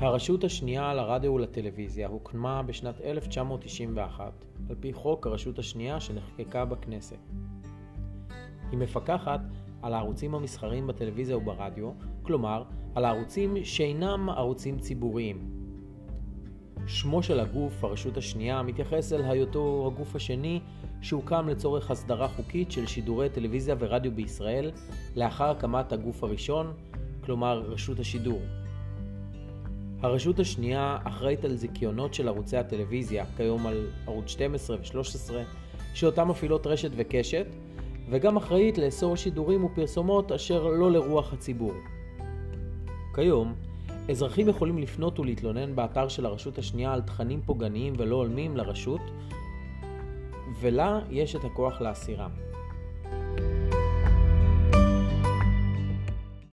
הרשות השנייה לרדיו ולטלוויזיה הוקמה בשנת 1991 על פי חוק הרשות השנייה שנחקקה בכנסת. היא מפקחת על הערוצים המסחריים בטלוויזיה וברדיו, כלומר על הערוצים שאינם ערוצים ציבוריים. שמו של הגוף, הרשות השנייה, מתייחס אל היותו הגוף השני שהוקם לצורך הסדרה חוקית של שידורי טלוויזיה ורדיו בישראל לאחר הקמת הגוף הראשון, כלומר רשות השידור. הרשות השנייה אחראית על זיכיונות של ערוצי הטלוויזיה, כיום על ערוץ 12 ו-13, שאותם מפעילות רשת וקשת, וגם אחראית לאסור שידורים ופרסומות אשר לא לרוח הציבור. כיום, אזרחים יכולים לפנות ולהתלונן באתר של הרשות השנייה על תכנים פוגעניים ולא הולמים לרשות, ולה יש את הכוח להסירם.